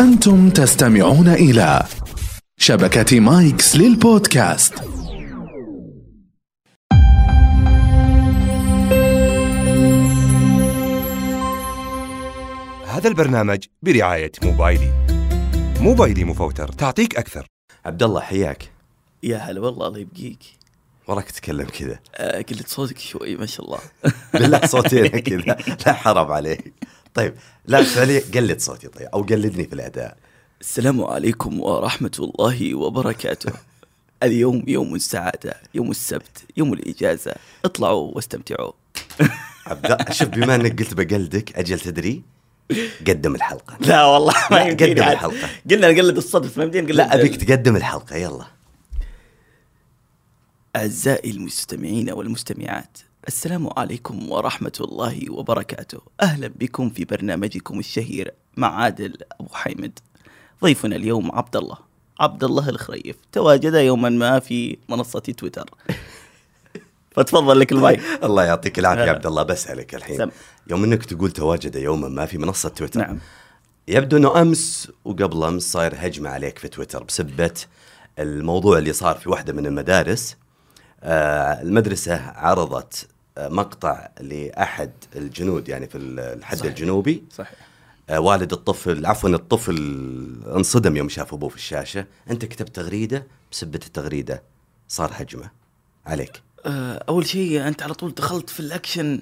أنتم تستمعون إلى شبكة مايكس للبودكاست. هذا البرنامج برعاية موبايلي. موبايلي مفوتر تعطيك أكثر. عبد الله حياك. يا هلا والله الله يبقيك. وراك تتكلم كذا. آه، قلت صوتك شوي ما شاء الله. بالله صوتين كذا. لا حرام عليك. طيب لا فعلي قلد صوتي طيب أو قلدني في الأداء. السلام عليكم ورحمة الله وبركاته. اليوم يوم السعادة يوم السبت يوم الإجازة. اطلعوا واستمتعوا. عبد شوف بما إنك قلت بقلدك أجل تدري قدم الحلقة. لا والله ما لا، قدم عاد. الحلقة. قلنا نقلد الصدف ما يمدينا لا أبيك تقدم الحلقة يلا. أعزائي المستمعين والمستمعات السلام عليكم ورحمة الله وبركاته. أهلا بكم في برنامجكم الشهير مع عادل أبو حيمد. ضيفنا اليوم عبد الله. عبد الله الخريف. تواجد يوما ما في منصة تويتر. فتفضل لك المايك. الله يعطيك العافية هلا. يا عبد الله. بسألك الحين. سم. يوم إنك تقول تواجد يوما ما في منصة تويتر. نعم. يبدو إنه أمس وقبل أمس صاير هجمة عليك في تويتر بسبة الموضوع اللي صار في واحدة من المدارس. آه المدرسة عرضت مقطع لأحد الجنود يعني في الحد صحيح. الجنوبي. صحيح. آه والد الطفل عفوا الطفل انصدم يوم شاف ابوه في الشاشة. أنت كتبت تغريدة بسبة التغريدة صار هجمه عليك. آه، أول شيء أنت على طول دخلت في الأكشن.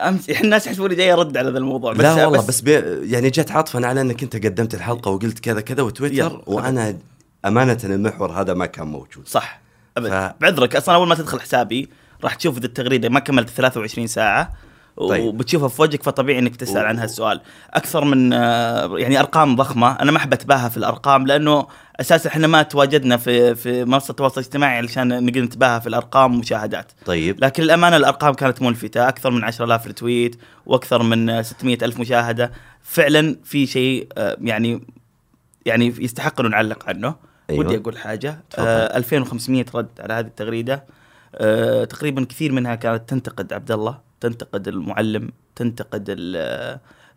أمس الناس يحسبوني جاي أرد على هذا الموضوع بس لا والله بس, بي يعني جت عاطفا على أنك أنت قدمت الحلقة وقلت كذا كذا وتويتر. وأنا أمانة المحور هذا ما كان موجود. صح ابدا. ف- بعذرك أصلا أول ما تدخل حسابي راح تشوف ذي التغريدة ما كملت 23 ساعة. طيب. وبتشوفها في وجهك فطبيعي إنك تسأل و- عنها السؤال. أكثر من آه، يعني أرقام ضخمة. أنا ما أحب أتباهى في الأرقام لأنه أساسا إحنا ما تواجدنا في في منصة التواصل الاجتماعي علشان نقدر نتباهى في الأرقام والمشاهدات. طيب. لكن الامانه الأرقام كانت ملفتة. أكثر من 10000 رتويت وأكثر من آه، 600 ألف مشاهدة. فعلا في شيء آه، يعني يعني يستحق انه نعلق عنه. أيوة. أيوة. ودي أقول حاجة تفضل. آه 2500 رد على هذه التغريدة. آه تقريبا كثير منها كانت تنتقد عبد الله تنتقد المعلم تنتقد ال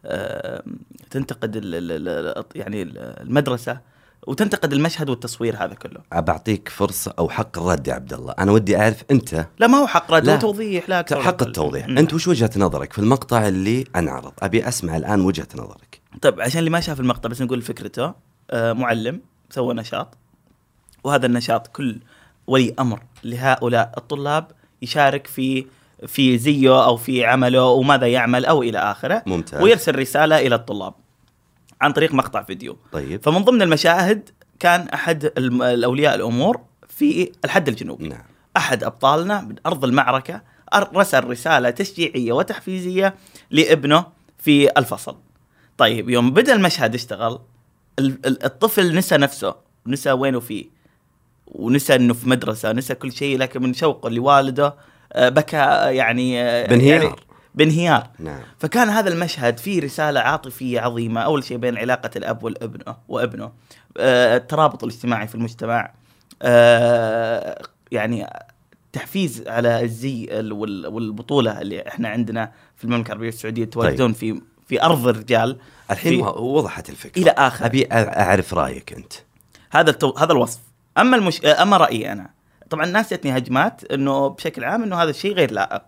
آه تنتقد ال ال ال يعني المدرسة وتنتقد المشهد والتصوير هذا كله بعطيك فرصة أو حق الرد يا عبد الله أنا ودي أعرف أنت لا ما هو حق رد لا. هو توضيح لا أكثر حق. التوضيح مم. أنت وش وجهة نظرك في المقطع اللي أنعرض أبي أسمع الآن وجهة نظرك طيب عشان اللي ما شاف المقطع بس نقول فكرته آه معلم سوى نشاط وهذا النشاط كل ولي أمر لهؤلاء الطلاب يشارك في في زيه أو في عمله وماذا يعمل أو إلى آخره ممتاز. ويرسل رسالة إلى الطلاب عن طريق مقطع فيديو طيب فمن ضمن المشاهد كان أحد الأولياء الأمور في الحد الجنوبي نعم أحد أبطالنا من أرض المعركة رسل رسالة تشجيعية وتحفيزية لابنه في الفصل. طيب يوم بدأ المشهد اشتغل ال- ال- الطفل نسى نفسه، نسى وينه فيه. ونسى إنه في مدرسة، نسى كل شيء لكن من شوقه لوالده آه، بكى آه، يعني آه، بانهيار. يعني بانهيار. نعم. فكان هذا المشهد فيه رسالة عاطفية عظيمة أول شيء بين علاقة الأب والابنه وابنه الترابط الاجتماعي في المجتمع يعني تحفيز على الزي ال- وال- والبطولة اللي إحنا عندنا في المملكة العربية السعودية يتواجدون في في أرض الرجال. الحين وضحت الفكرة. إلى آخر. أبي أعرف رأيك أنت. هذا التو... هذا الوصف. أما المش... أما رأيي أنا. طبعا الناس جتني هجمات إنه بشكل عام إنه هذا الشيء غير لائق.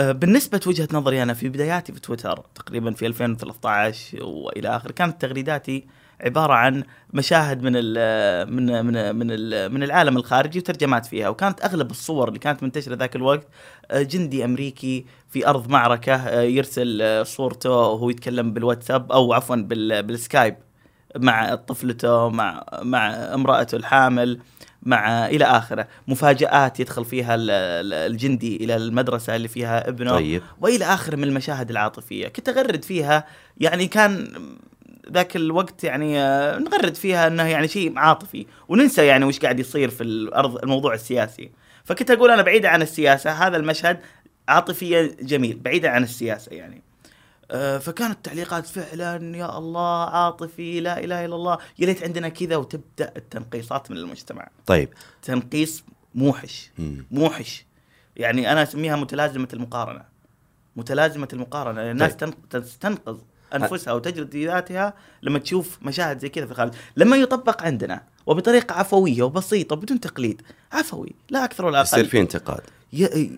أه، بالنسبة وجهه نظري أنا في بداياتي في تويتر تقريبا في 2013 وإلى آخره كانت تغريداتي عبارة عن مشاهد من ال من من من ال من العالم الخارجي وترجمات فيها وكانت أغلب الصور اللي كانت منتشرة ذاك الوقت أه، جندي أمريكي في أرض معركة أه، يرسل صورته وهو يتكلم بالواتساب أو عفوا بال بالسكايب. مع طفلته مع مع امرأته الحامل مع إلى آخره. مفاجآت يدخل فيها ال- ال- الجندي إلى المدرسة اللي فيها ابنه. طيب. وإلى آخره من المشاهد العاطفية. كنت أغرد فيها يعني كان ذاك الوقت يعني آه، نغرد فيها إنه يعني شيء عاطفي. وننسى يعني وش قاعد يصير في الأرض الموضوع السياسي. فكنت أقول أنا بعيدا عن السياسة هذا المشهد عاطفيا جميل بعيدا عن السياسة يعني. فكانت التعليقات فعلا يا الله عاطفي لا إله إلا الله. يا ليت عندنا كذا وتبدأ التنقيصات من المجتمع. طيب. تنقيص موحش. مم. موحش. يعني أنا أسميها متلازمة المقارنة. متلازمة المقارنة. الناس طيب. تن- تستنقذ أنفسها وتجلد ذاتها لما تشوف مشاهد زي كذا في الخارج. لما يطبق عندنا وبطريقة عفوية وبسيطة بدون تقليد. عفوي لا أكثر ولا يصير أقل. في انتقاد.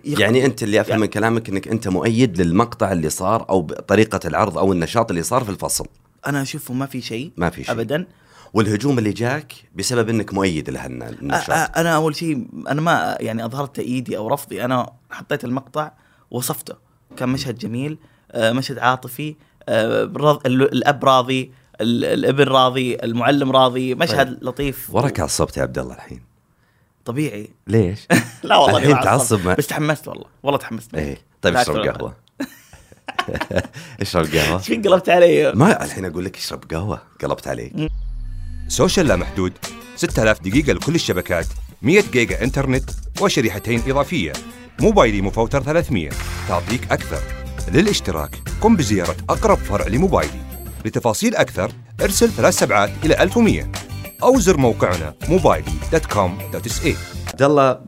يعني أنت اللي أفهم يعني- من كلامك إنك أنت مؤيد للمقطع اللي صار أو طريقه العرض أو النشاط اللي صار في الفصل. أنا أشوفه ما في شيء ما في شيء. ابدا. والهجوم اللي جاك بسبب إنك مؤيد لهالنشاط أنا أول شيء أنا ما يعني أظهرت تأييدي أو رفضي أنا حطيت المقطع وصفته كان مشهد جميل آه، مشهد عاطفي آه، الأب راضي الابن راضي المعلم راضي مشهد طيب. لطيف. وراك عصبت يا عبد الله الحين. طبيعي. ليش؟ لا والله الحين تعصب بس تحمست والله. والله تحمست إيه. طيب اشرب قهوة. اشرب قهوة. إيش قلبت علي؟ ما الحين أقول لك اشرب قهوة. قلبت عليك. سوشيال لا محدود. 6000 دقيقة لكل الشبكات. 100 جيجا إنترنت وشريحتين إضافية. موبايلي مفوتر 300 تعطيك أكثر. للاشتراك قم بزيارة أقرب فرع لموبايلي. لتفاصيل أكثر ارسل ثلاث سبعات إلى 1100 أو زر موقعنا موبايلي dot com dot SA عبد الله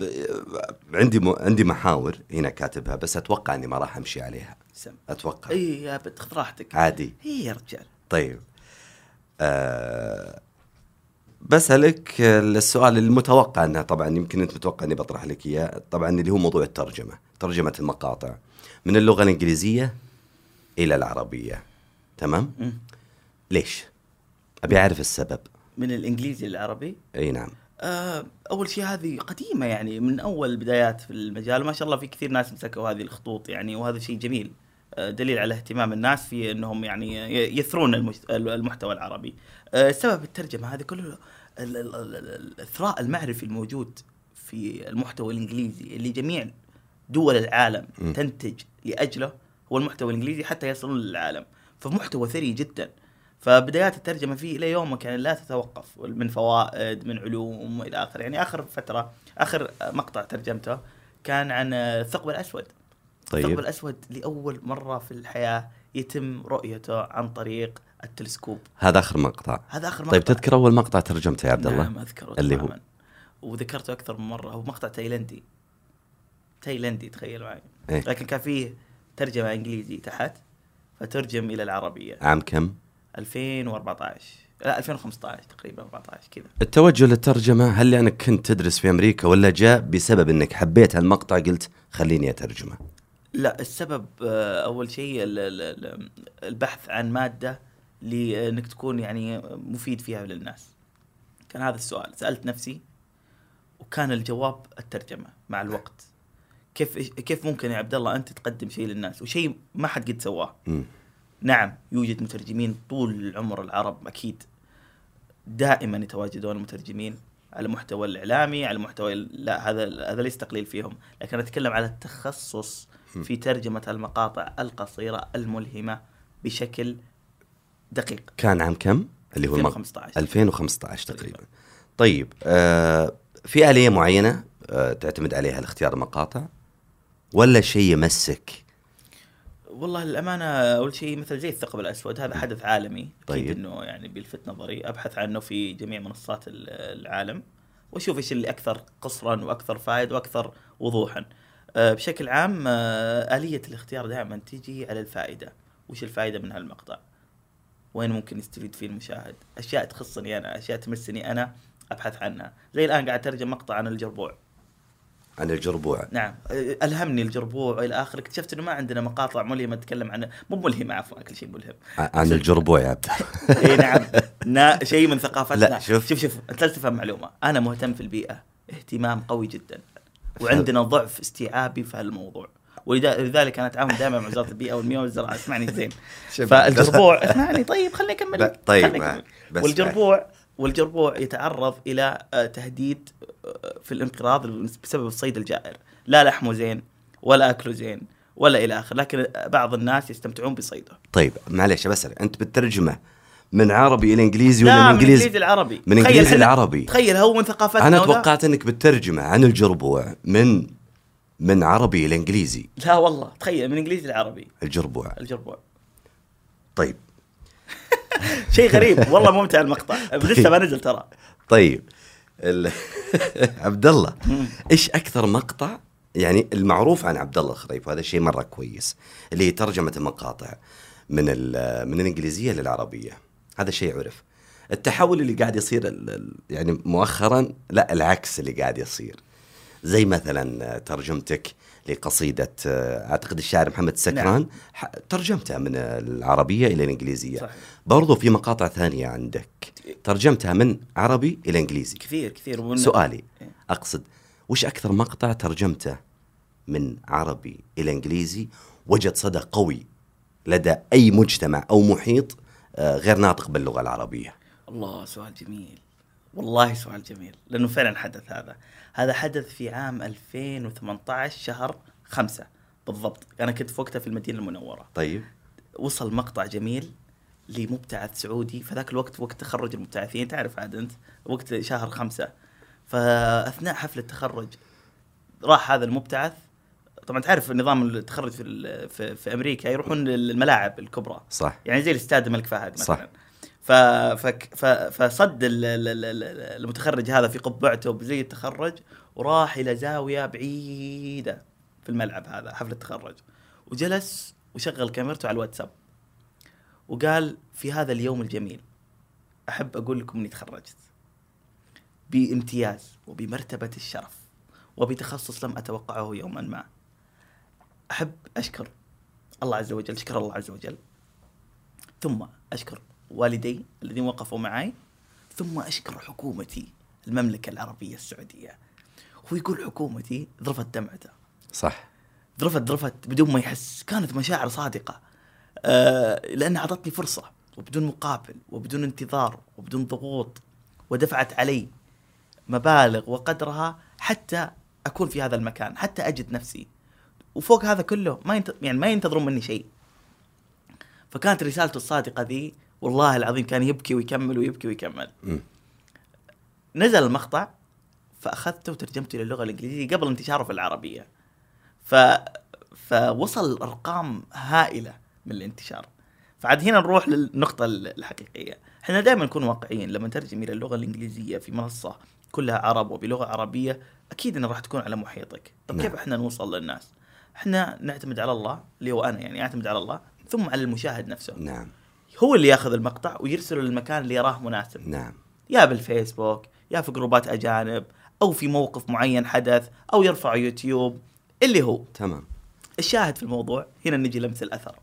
عندي م... عندي محاور هنا كاتبها بس أتوقع إني ما راح أمشي عليها. سم. أتوقع. إي يا خذ راحتك. عادي. إي يا رجال. طيب. آه بسألك السؤال المتوقع انه طبعا يمكن أنت متوقع إني بطرح لك إياه طبعا اللي هو موضوع الترجمة ترجمة المقاطع من اللغة الإنجليزية إلى العربية. تمام؟ مم. ليش؟ أبي أعرف السبب. من الإنجليزي للعربي؟ إي نعم. آه، أول شيء هذه قديمة يعني من أول البدايات في المجال ما شاء الله في كثير ناس مسكوا هذه الخطوط يعني وهذا شيء جميل. آه، دليل على اهتمام الناس في إنهم يعني يثرون المحتوى العربي. آه، سبب الترجمة هذه كله ال- ال- ال- الثراء المعرفي الموجود في المحتوى الإنجليزي اللي جميع دول العالم م. تنتج لأجله هو المحتوى الإنجليزي حتى يصلون للعالم. فمحتوى ثري جدا. فبدايات الترجمة فيه إلى يومك يعني لا تتوقف من فوائد من علوم إلى اخره يعني آخر فترة آخر مقطع ترجمته كان عن الثقب الأسود. الثقب طيب الأسود لأول مرة في الحياة يتم رؤيته عن طريق التلسكوب. هذا آخر مقطع. هذا آخر مقطع. طيب تذكر أول مقطع ترجمته يا عبد الله؟ نعم أذكره اللي هو؟ وذكرته أكثر من مرة. هو مقطع تايلندي. تايلندي تخيل معي. إيه؟ لكن كان فيه ترجمة إنجليزي تحت. فترجم إلى العربية. عام كم؟ 2014 لا 2015 تقريبا 14 كذا. التوجه للترجمة هل لأنك كنت تدرس في أمريكا ولا جاء بسبب إنك حبيت هالمقطع قلت خليني أترجمه؟ لا السبب آه، أول شيء ال- ال- ال- البحث عن مادة لأنك تكون يعني مفيد فيها للناس. كان هذا السؤال. سألت نفسي وكان الجواب الترجمة مع الوقت. كيف كيف ممكن يا عبد الله أنت تقدم شيء للناس؟ وشيء ما حد قد سواه. نعم يوجد مترجمين طول العمر العرب أكيد دائما يتواجدون المترجمين على المحتوى الإعلامي على المحتوى لا هذا هذا ليس تقليل فيهم لكن أتكلم على التخصص في ترجمة المقاطع القصيرة الملهمة بشكل دقيق. كان عام كم؟ اللي هو المق- 2015 2015 تقريبا. طيب آه في آلية معينة آه تعتمد عليها لاختيار المقاطع ولا شيء يمسك؟ والله الامانه أول شيء مثل زي الثقب الأسود هذا حدث عالمي. طيب. أكيد إنه يعني بيلفت نظري. أبحث عنه في جميع منصات ال- العالم وأشوف إيش اللي أكثر قصرا وأكثر فائده وأكثر وضوحا. آه، بشكل عام آه، آلية الاختيار دائما تيجي على الفائدة. وش الفائدة من هالمقطع؟ وين ممكن يستفيد فيه المشاهد؟ أشياء تخصني أنا أشياء تمسني أنا أبحث عنها. زي الآن قاعد أترجم مقطع عن الجربوع. عن الجربوع. نعم. ألهمني الجربوع والى اخره اكتشفت إنه ما عندنا مقاطع ملهمة تتكلم عن مو ملهمة عفوا كل شيء ملهم. عن الجربوع يا عبد. إي نعم. نا شيء من ثقافتنا. لا، شوف. شوف شوف أنت تفهم معلومة. أنا مهتم في البيئة. اهتمام قوي جدا. وعندنا ضعف استيعابي في هالموضوع. ولذلك أنا أتعاون دائما مع وزارة البيئة والمياه والزراعة. اسمعني زين. فالجربوع اسمعني طيب خليني أكمل. طيب، خليني ما- أكمل. بس والجربوع والجربوع يتعرض إلى آه، تهديد آه، في الانقراض بسبب الصيد الجائر. لا لحمه زين ولا اكله زين ولا إلى اخره لكن بعض الناس يستمتعون بصيده. طيب معلش بسأل أنت بترجمه من عربي إلى إنجليزي ولا لا من من إنجليزي؟ العربي من إنجليزي العربي تخيل هو من ثقافتنا أنا. توقعت إنك بترجمه عن الجربوع من من عربي إلى إنجليزي. لا والله تخيل من إنجليزي العربي الجربوع. الجربوع. طيب. شيء غريب. والله ممتع المقطع. لسه ما نزل ترى. طيب. ال... عبد الله إيش أكثر مقطع يعني المعروف عن عبد الله الخريف وهذا شيء مرة كويس. اللي هي ترجمة المقاطع من ال- من الإنجليزية للعربية. هذا شيء عرف. التحول اللي قاعد يصير يعني مؤخرا لا العكس اللي قاعد يصير. زي مثلا ترجمتك لقصيدة آه، أعتقد الشاعر محمد السكران. ح- ترجمتها من العربية إلى الإنجليزية. صحيح. برضو في مقاطع ثانية عندك. ترجمتها من عربي إلى إنجليزي. كثير كثير. وإن- سؤالي إيه. أقصد وش أكثر مقطع ترجمته من عربي إلى إنجليزي؟ وجد صدى قوي لدى أي مجتمع أو محيط آه، غير ناطق باللغة العربية. الله سؤال جميل. والله سؤال جميل لأنه فعلا حدث هذا. هذا حدث في عام 2018 شهر خمسة بالضبط. أنا كنت في وقتها في المدينة المنورة. طيب. وصل مقطع جميل لمبتعث سعودي. فذاك الوقت وقت تخرج المبتعثين تعرف عاد أنت وقت شهر خمسة. فأثناء حفل التخرج راح هذا المبتعث. طبعا تعرف نظام التخرج في في, في أمريكا يروحون للملاعب الكبرى. صح. يعني زي الاستاد الملك فهد صح. ف... ف... فصد ال- ال- ال- ال- المتخرج هذا في قبعته بزي التخرج وراح إلى زاوية بعيدة في الملعب هذا حفل التخرج. وجلس وشغل كاميرته على الواتساب. وقال في هذا اليوم الجميل أحب أقول لكم إني تخرجت. بامتياز وبمرتبة الشرف وبتخصص لم أتوقعه يوما ما. أحب أشكر الله عز وجل اشكر الله عز وجل. ثم أشكر والدي الذين وقفوا معي ثم أشكر حكومتي المملكة العربية السعودية. هو يقول حكومتي ذرفت دمعته. صح. ذرفت ذرفت بدون ما يحس. كانت مشاعر صادقة. آه لانها أعطتني فرصة وبدون مقابل وبدون انتظار وبدون ضغوط ودفعت علي مبالغ وقدرها حتى أكون في هذا المكان حتى أجد نفسي. وفوق هذا كله ما ينت... يعني ما ينتظرون مني شيء. فكانت رسالته الصادقة ذي والله العظيم كان يبكي ويكمل ويبكي ويكمل. مم. نزل المقطع فأخذته وترجمته للغه الإنجليزية قبل انتشاره في العربية. ف فوصل أرقام هائلة من الانتشار. فعاد هنا نروح للنقطة الحقيقية. إحنا دائما نكون واقعيين. لما نترجم إلى اللغة الإنجليزية في منصة كلها عرب وبلغه عربية أكيد إنها راح تكون على محيطك. طب نعم. كيف إحنا نوصل للناس؟ إحنا نعتمد على الله اللي هو أنا يعني أعتمد على الله ثم على المشاهد نفسه. نعم. هو اللي ياخذ المقطع ويرسله للمكان اللي يراه مناسب. نعم. يا بالفيسبوك يا في جروبات أجانب أو في موقف معين حدث أو يرفع يوتيوب اللي هو. تمام. الشاهد في الموضوع هنا نجي لمس الأثر.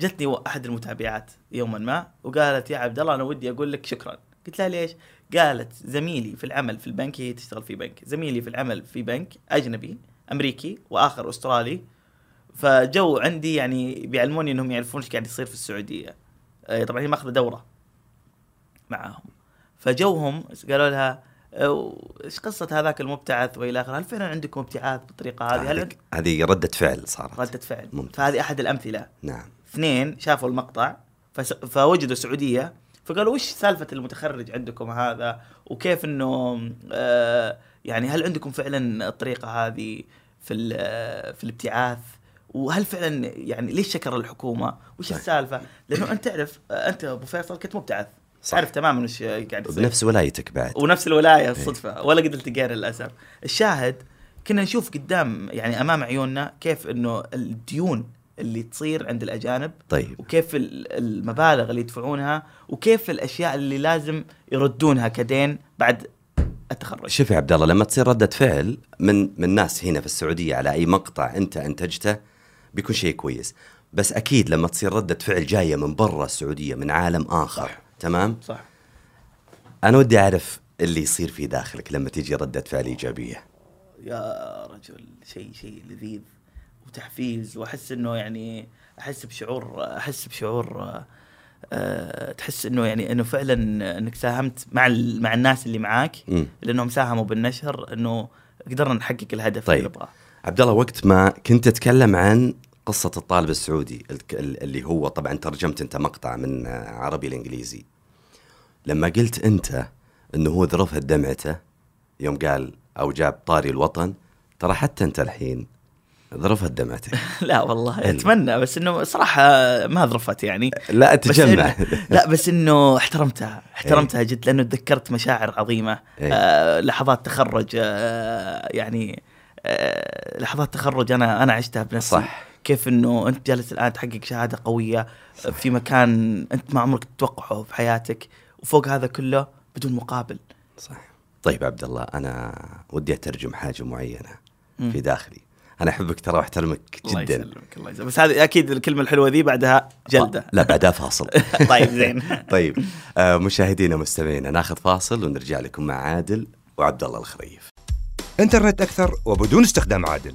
جتني أحد المتابعات يوما ما وقالت يا عبد الله أنا ودي أقول لك شكرا. قلت لها ليش؟ قالت زميلي في العمل في البنك هي تشتغل في بنك. زميلي في العمل في بنك أجنبي أمريكي وآخر أسترالي. فجو عندي يعني بيعلموني إنهم يعرفون إيش قاعد يصير في السعودية. آه، طبعا هي ماخذة دورة معاهم. فجوهم قالوا لها إيش قصة هذاك المبتعث وإلى آخره؟ هل فعلا عندكم ابتعاث بالطريقة هذه؟ هل هذه ردة فعل صارت. ردة فعل. ممتاز. فهذه أحد الأمثلة. نعم. اثنين شافوا المقطع فس... فوجدوا سعوديه فقالوا وش سالفة المتخرج عندكم هذا؟ وكيف إنه آه يعني هل عندكم فعلا الطريقة هذه في في الابتعاث؟ وهل فعلا يعني ليش شكر الحكومة؟ وش صح. السالفة؟ لأنه أنت تعرف آه، أنت أبو فيصل كنت مبتعث صح. تعرف تماما وش قاعد يصير بنفس ولايتك بعد ونفس الولاية الصدفه ولا قد التقينا للأسف الشاهد كنا نشوف قدام يعني أمام عيوننا كيف إنه الديون اللي تصير عند الأجانب طيب وكيف ال- المبالغ اللي يدفعونها وكيف الأشياء اللي لازم يردونها كدين بعد التخرج شوف يا عبد الله لما تصير ردة فعل من من ناس هنا في السعودية على أي مقطع أنت أنتجته بيكون شيء كويس بس أكيد لما تصير ردة فعل جاية من برا السعودية من عالم آخر صح. تمام صح أنا ودي أعرف اللي يصير في داخلك لما تيجي ردة فعل إيجابية يا رجل شيء شيء لذيذ وتحفيز وأحس إنه يعني أحس بشعور أحس بشعور آه، تحس إنه يعني إنه فعلا إنك ساهمت مع مع الناس اللي معاك مم. لأنهم ساهموا بالنشر إنه قدرنا نحقق الهدف طيب. اللي نبغاه عبد الله وقت ما كنت تتكلم عن قصة الطالب السعودي اللي هو طبعا ترجمت أنت مقطع من عربي لإنجليزي. لما قلت أنت أنه هو ذرفت دمعته يوم قال أو جاب طاري الوطن ترى حتى أنت الحين ذرفت دمعتك لا والله. أتمنى بس إنه صراحة ما ظرفت يعني. لا بس تجمع. إنه لا بس إنه احترمتها احترمتها جد لأنه تذكرت مشاعر عظيمة إيه. آه لحظات تخرج آه يعني لحظات تخرج أنا أنا عشتها بنفسي. صح. كيف إنه أنت جالس الآن تحقق شهادة قوية في مكان أنت ما عمرك تتوقعه في حياتك وفوق هذا كله بدون مقابل. صح. طيب عبد الله أنا ودي أترجم حاجة معينة مم. في داخلي. أنا أحبك ترى وأحترمك الله جدا. يسلمك الله يسلمك. بس هذه أكيد الكلمة الحلوة ذي بعدها جلدة. لا بعدها فاصل. طيب زين. طيب آه مشاهدينا ومستمعينا ناخذ فاصل ونرجع لكم مع عادل وعبد الله الخريف. انترنت أكثر وبدون استخدام عادل.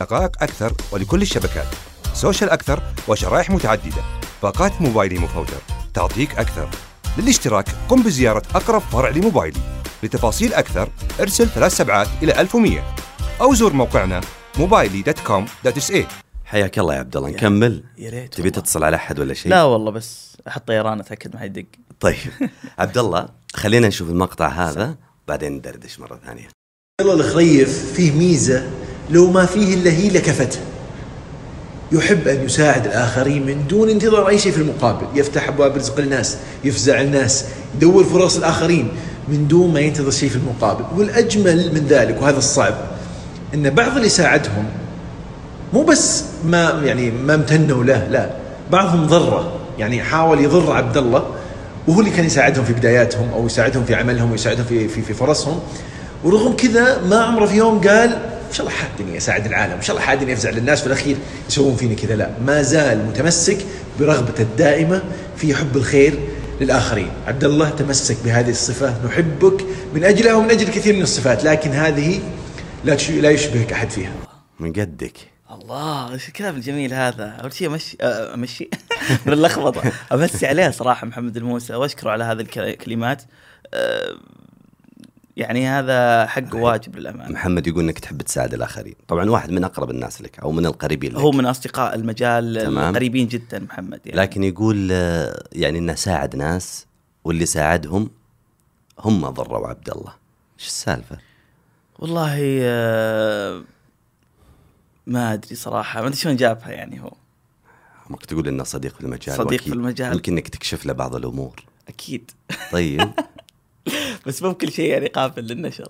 دقائق أكثر ولكل الشبكات. سوشيال أكثر وشرائح متعددة. باقات موبايلي مفوتر. تعطيك أكثر. للاشتراك قم بزيارة أقرب فرع لموبايلي. لتفاصيل أكثر ارسل ثلاث سبعات إلى 1100 أو زور موقعنا موبايلي dot com dot SA حياك الله يا عبد الله. نكمل. يا ريت تبي. تتصل على أحد ولا شيء؟ لا والله بس أحط طيران أتأكد ما حد يدق طيب. عبد الله خلينا نشوف المقطع هذا بعدين ندردش مرة ثانية. الله الخريف فيه ميزة لو ما فيه إلا هي لكفته يحب أن يساعد الآخرين من دون انتظار أي شيء في المقابل. يفتح أبواب رزق الناس يفزع الناس يدور فرص الآخرين من دون ما ينتظر شيء في المقابل. والأجمل من ذلك وهذا الصعب أن بعض اللي ساعدهم مو بس ما يعني ما امتنوا له لا بعضهم ضره. يعني حاول يضر عبد الله وهو اللي كان يساعدهم في بداياتهم أو يساعدهم في عملهم ويساعدهم في في, في فرصهم. ورغم كذا ما عمره في يوم قال إن شاء الله حادني أساعد العالم إن شاء الله حادني أفزع للناس في الأخير يسوون فيني كذا لا ما زال متمسك برغبته الدائمة في حب الخير للآخرين. عبد الله تمسك بهذه الصفة نحبك من أجلها ومن أجل كثير من الصفات لكن هذه لا تش- لا يشبهك أحد فيها. من قدك الله إيش الكلام الجميل هذا؟ أول شيء أمشي أمشي؟ من اللخبطه أمسي عليه صراحة محمد الموسى وأشكره على هذه الك- الكلمات. يعني هذا حق واجب للأمانة. محمد يقول إنك تحب تساعد الآخرين. طبعا واحد من أقرب الناس لك أو من القريبين لك. هو من أصدقاء المجال تمام. القريبين جدا محمد يعني. لكن يقول آه، يعني إنه ساعد ناس واللي ساعدهم هم ضروا عبد الله. إيش السالفة؟ والله آه، ما أدري صراحة. ما أدري شلون جابها يعني هو. ممكن تقول إنه صديق في المجال صديق في المجال. يمكن إنك تكشف له بعض الأمور. أكيد. طيب. بس مو بكل شيء يعني قابل للنشر.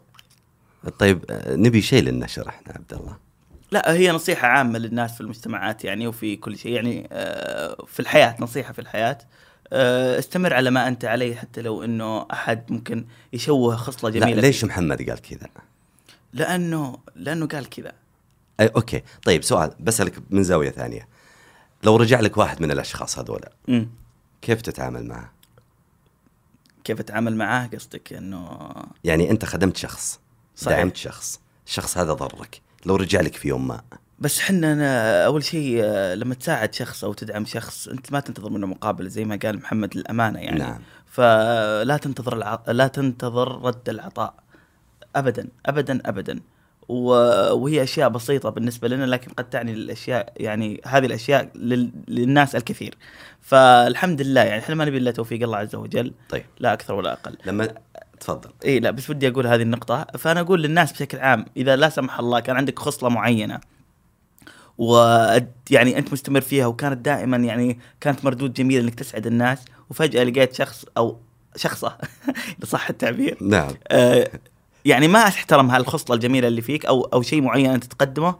طيب نبي شيء للنشر إحنا عبد الله. لا هي نصيحة عامة للناس في المجتمعات يعني وفي كل شيء. يعني آه، في الحياة نصيحة في الحياة. آه، استمر على ما أنت عليه حتى لو أنه أحد ممكن يشوه خصلة لا جميلة ليش فيك. محمد قال كذا؟ لأنه لأنه قال كذا. أي أوكي. طيب سؤال بسألك من زاوية ثانية. لو رجع لك واحد من الأشخاص هذولا. كيف تتعامل معه؟ كيف أتعامل معاه قصدك أنه يعني أنت خدمت شخص صحيح. دعمت شخص الشخص هذا ضرك لو رجع لك في يوم ما بس حنا أنا أول شيء آه، لما تساعد شخص أو تدعم شخص أنت ما تنتظر منه مقابل زي ما قال محمد الأمانة يعني نعم. فلا تنتظر الع... لا تنتظر رد العطاء ابدا ابدا ابدا. وهي أشياء بسيطة بالنسبة لنا لكن قد تعني الأشياء يعني هذه الأشياء لل... للناس الكثير. فالحمد لله يعني إحنا ما نبي إلا توفيق الله عز وجل طيب. لا أكثر ولا أقل. لما تفضل. إي لا بس ودي أقول هذه النقطة. فأنا أقول للناس بشكل عام إذا لا سمح الله كان عندك خصلة معينة و يعني أنت مستمر فيها وكانت دائما يعني كانت مردود جميل إنك تسعد الناس وفجأة لقيت شخص أو شخصة إذا صح التعبير نعم. آه، يعني ما تحترم هالخصلة الجميلة اللي فيك أو أو شيء معين أنت تقدمه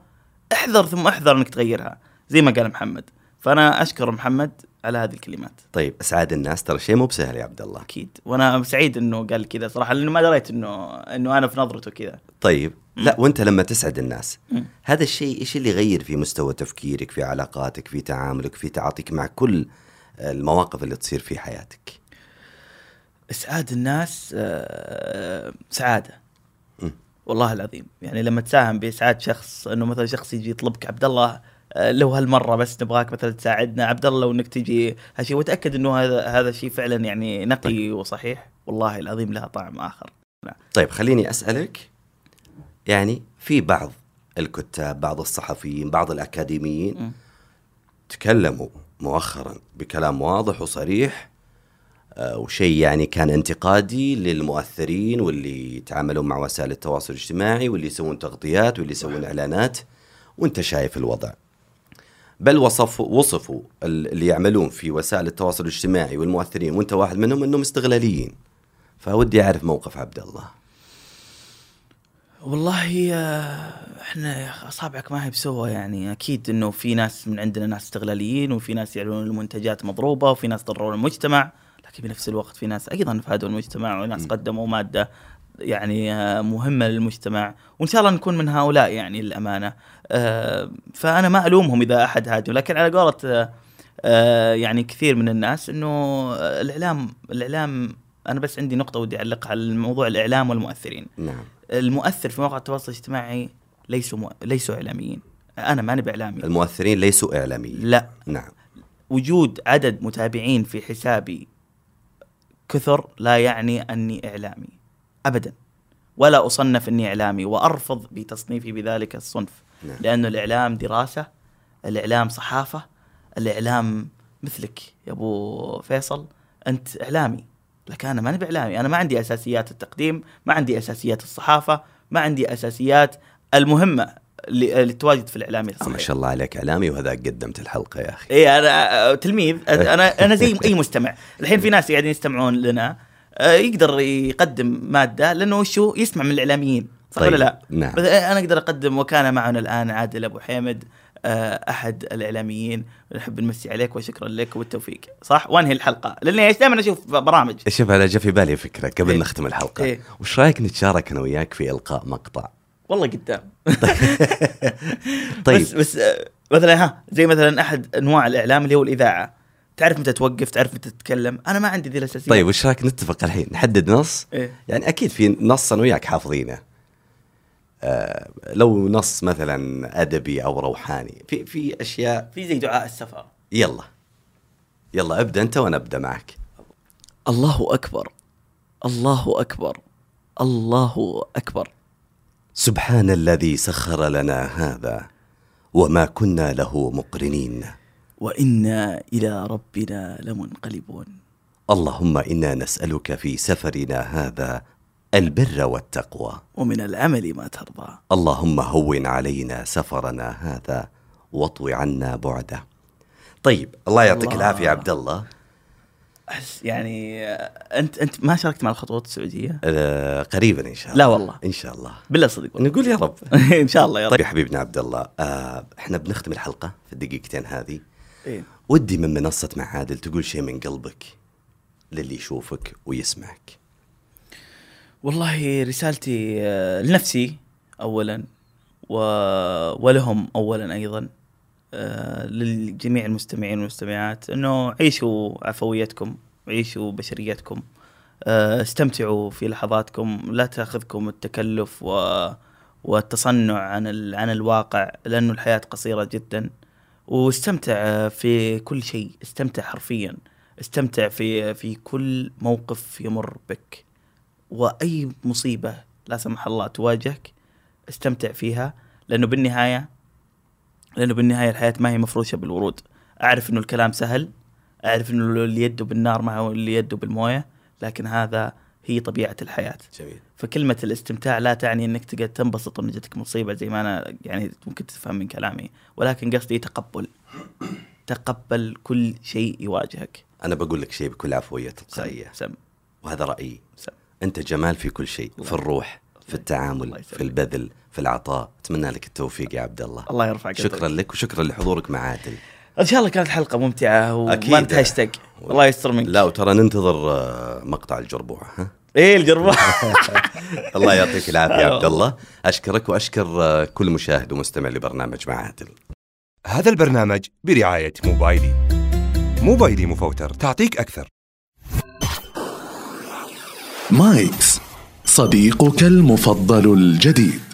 احذر ثم احذر إنك تغيرها زي ما قال محمد. فأنا أشكر محمد على هذه الكلمات. طيب اسعاد الناس ترى شيء مو بسهل يا عبد الله. أكيد. وأنا سعيد إنه قال كذا صراحة لأنه ما دريت انه إنه أنا في نظرته كذا. طيب. لا وأنت لما تسعد الناس مم. هذا الشيء إيش اللي يغير في مستوى تفكيرك في علاقاتك في تعاملك في تعاطيك مع كل المواقف اللي تصير في حياتك؟ اسعاد الناس آه، سعادة. والله العظيم. يعني لما تساهم بإسعاد شخص إنه مثلا شخص يجي يطلبك عبد الله آه، لو هالمرة بس نبغاك مثلا تساعدنا عبد الله لو إنك تجي. هالشيء وتاكد إنه هذا هذا الشيء فعلا يعني نقي طيب. وصحيح. والله العظيم لها طعم آخر. طيب خليني أسألك يعني في بعض الكتاب بعض الصحفيين بعض الأكاديميين مم. تكلموا مؤخرا بكلام واضح وصريح وشيء يعني كان انتقادي للمؤثرين واللي يتعاملون مع وسائل التواصل الاجتماعي واللي يسوون تغطيات واللي يسوون إعلانات. وأنت شايف الوضع. بل وصفوا وصفوا ال- اللي يعملون في وسائل التواصل الاجتماعي والمؤثرين وأنت واحد منهم أنهم استغلاليين. فودي أعرف موقف عبد الله. والله آه، إحنا أصابعك ما هي بسوى يعني. أكيد إنه في ناس من عندنا ناس استغلاليين وفي ناس يعلنون المنتجات مضروبة وفي ناس ضرروا المجتمع. لكن بنفس الوقت في ناس أيضا فادوا المجتمع وناس قدموا مادة يعني آه، مهمة للمجتمع وإن شاء الله نكون من هؤلاء يعني للأمانة. آه، فأنا ما ألومهم إذا أحد هاجم لكن على قولة آه، يعني كثير من الناس إنه آه، الإعلام الإعلام أنا بس عندي نقطة ودي أعلقها على الموضوع الإعلام والمؤثرين. نعم. المؤثر في مواقع التواصل الاجتماعي ليسوا مؤ... ليسوا إعلاميين. أنا ماني بإعلامي. المؤثرين ليسوا إعلاميين. لا. نعم. وجود عدد متابعين في حسابي كثر لا يعني أني إعلامي. ابدا. ولا أصنف أني إعلامي وأرفض بتصنيفي بذلك الصنف. نعم. لأنه الإعلام دراسة الإعلام صحافة الإعلام مثلك يا أبو فيصل. أنت إعلامي. لكن أنا ماني بإعلامي. أنا ما عندي أساسيات التقديم ما عندي أساسيات الصحافة ما عندي أساسيات المهمة. اللي اللي تواجد في الاعلام آه، الصحيح. ما شاء الله عليك إعلامي وهذاك قدمت الحلقة يا أخي. اي أنا آه، تلميذ. أنا أنا زي أي مستمع. الحين في ناس قاعدين يستمعون لنا. آه، يقدر يقدم مادة لأنه وشو يسمع من الإعلاميين. صح طيب، ولا لا؟ نعم. بس أنا أقدر أقدم وكان معنا الآن عادل أبو حامد آه، أحد الإعلاميين. نحب نمسي عليك وشكرا لك والتوفيق. صح؟ وأنهي الحلقة. لأني دائما أشوف برامج. شوف أنا جا في بالي فكرة قبل إيه. نختم الحلقة. إيه. وش رأيك نتشارك أنا وياك في إلقاء مقطع؟ والله قدام. طيب. بس بس آه، مثلا ها زي مثلا أحد أنواع الإعلام اللي هو الإذاعة. تعرف متى توقف؟ تعرف متى تتكلم؟ أنا ما عندي ذي الأساسيات. طيب وش رايك نتفق الحين؟ نحدد نص؟ إيه؟ يعني أكيد في نص أنا وياك حافظينه. آه لو نص مثلا أدبي أو روحاني في في أشياء في زي دعاء السفر. يلا. يلا أبدأ أنت وأنا أبدأ معك. الله أكبر. الله أكبر. الله أكبر. سبحان الذي سخر لنا هذا وما كنا له مقرنين. وإنا إلى ربنا لمنقلبون. اللهم إنا نسألك في سفرنا هذا البر والتقوى. ومن العمل ما ترضى. اللهم هون علينا سفرنا هذا واطوي عنا بعده. طيب الله يعطيك. العافية يا عبد الله. أحس يعني أنت أنت ما شاركت مع الخطوات السعودية؟ آه قريبا إن شاء الله. لا والله. إن شاء الله. بالله صدق والله. نقول يا رب. إن شاء الله يا رب. طيب يا حبيبنا عبد الله آه إحنا بنختم الحلقة في الدقيقتين هذه. إيه. ودي من منصة معادل تقول شيء من قلبك للي يشوفك ويسمعك. والله رسالتي آه، لنفسي اولا و... ولهم اولا أيضا. للجميع المستمعين والمستمعات إنه عيشوا عفويتكم عيشوا بشريتكم. آه، استمتعوا في لحظاتكم لا تأخذكم التكلف و... والتصنع عن ال... عن الواقع لأنه الحياة قصيرة جدا. واستمتع في كل شيء استمتع حرفيا. استمتع في في كل موقف يمر بك. وأي مصيبة لا سمح الله تواجهك استمتع فيها. لأنه بالنهاية لأنه بالنهاية الحياة ما هي مفروشة بالورود. أعرف إنه الكلام سهل أعرف إنه اللي يده بالنار ما هو اللي يده بالموية لكن هذا هي طبيعة الحياة. جميل. فكلمة الاستمتاع لا تعني إنك تقعد تنبسط إن جتك مصيبة زي ما أنا يعني ممكن تفهم من كلامي، ولكن قصدي تقبل. تقبل كل شيء يواجهك. أنا بقول لك شيء بكل عفوية تلقائيه سم. وهذا رأيي. سم. أنت جمال في كل شيء في الروح في التعامل. في البذل. في العطاء. أتمنى لك التوفيق يا عبد الله. الله يرفع قدرك. شكرا لك وشكرا لحضورك مع عادل إن شاء الله كانت حلقة ممتعة أكيد. وما انت هاشتاج الله يستر منك. لا وترى ننتظر آه، مقطع الجربوع ها؟ إيه الجربة الله يعطيك العافية يا عبد الله. أشكرك وأشكر آه، كل مشاهد ومستمع لبرنامج مع عادل هذا البرنامج برعاية موبايلي. موبايلي مفوتر تعطيك أكثر. مايكس صديقك المفضل الجديد.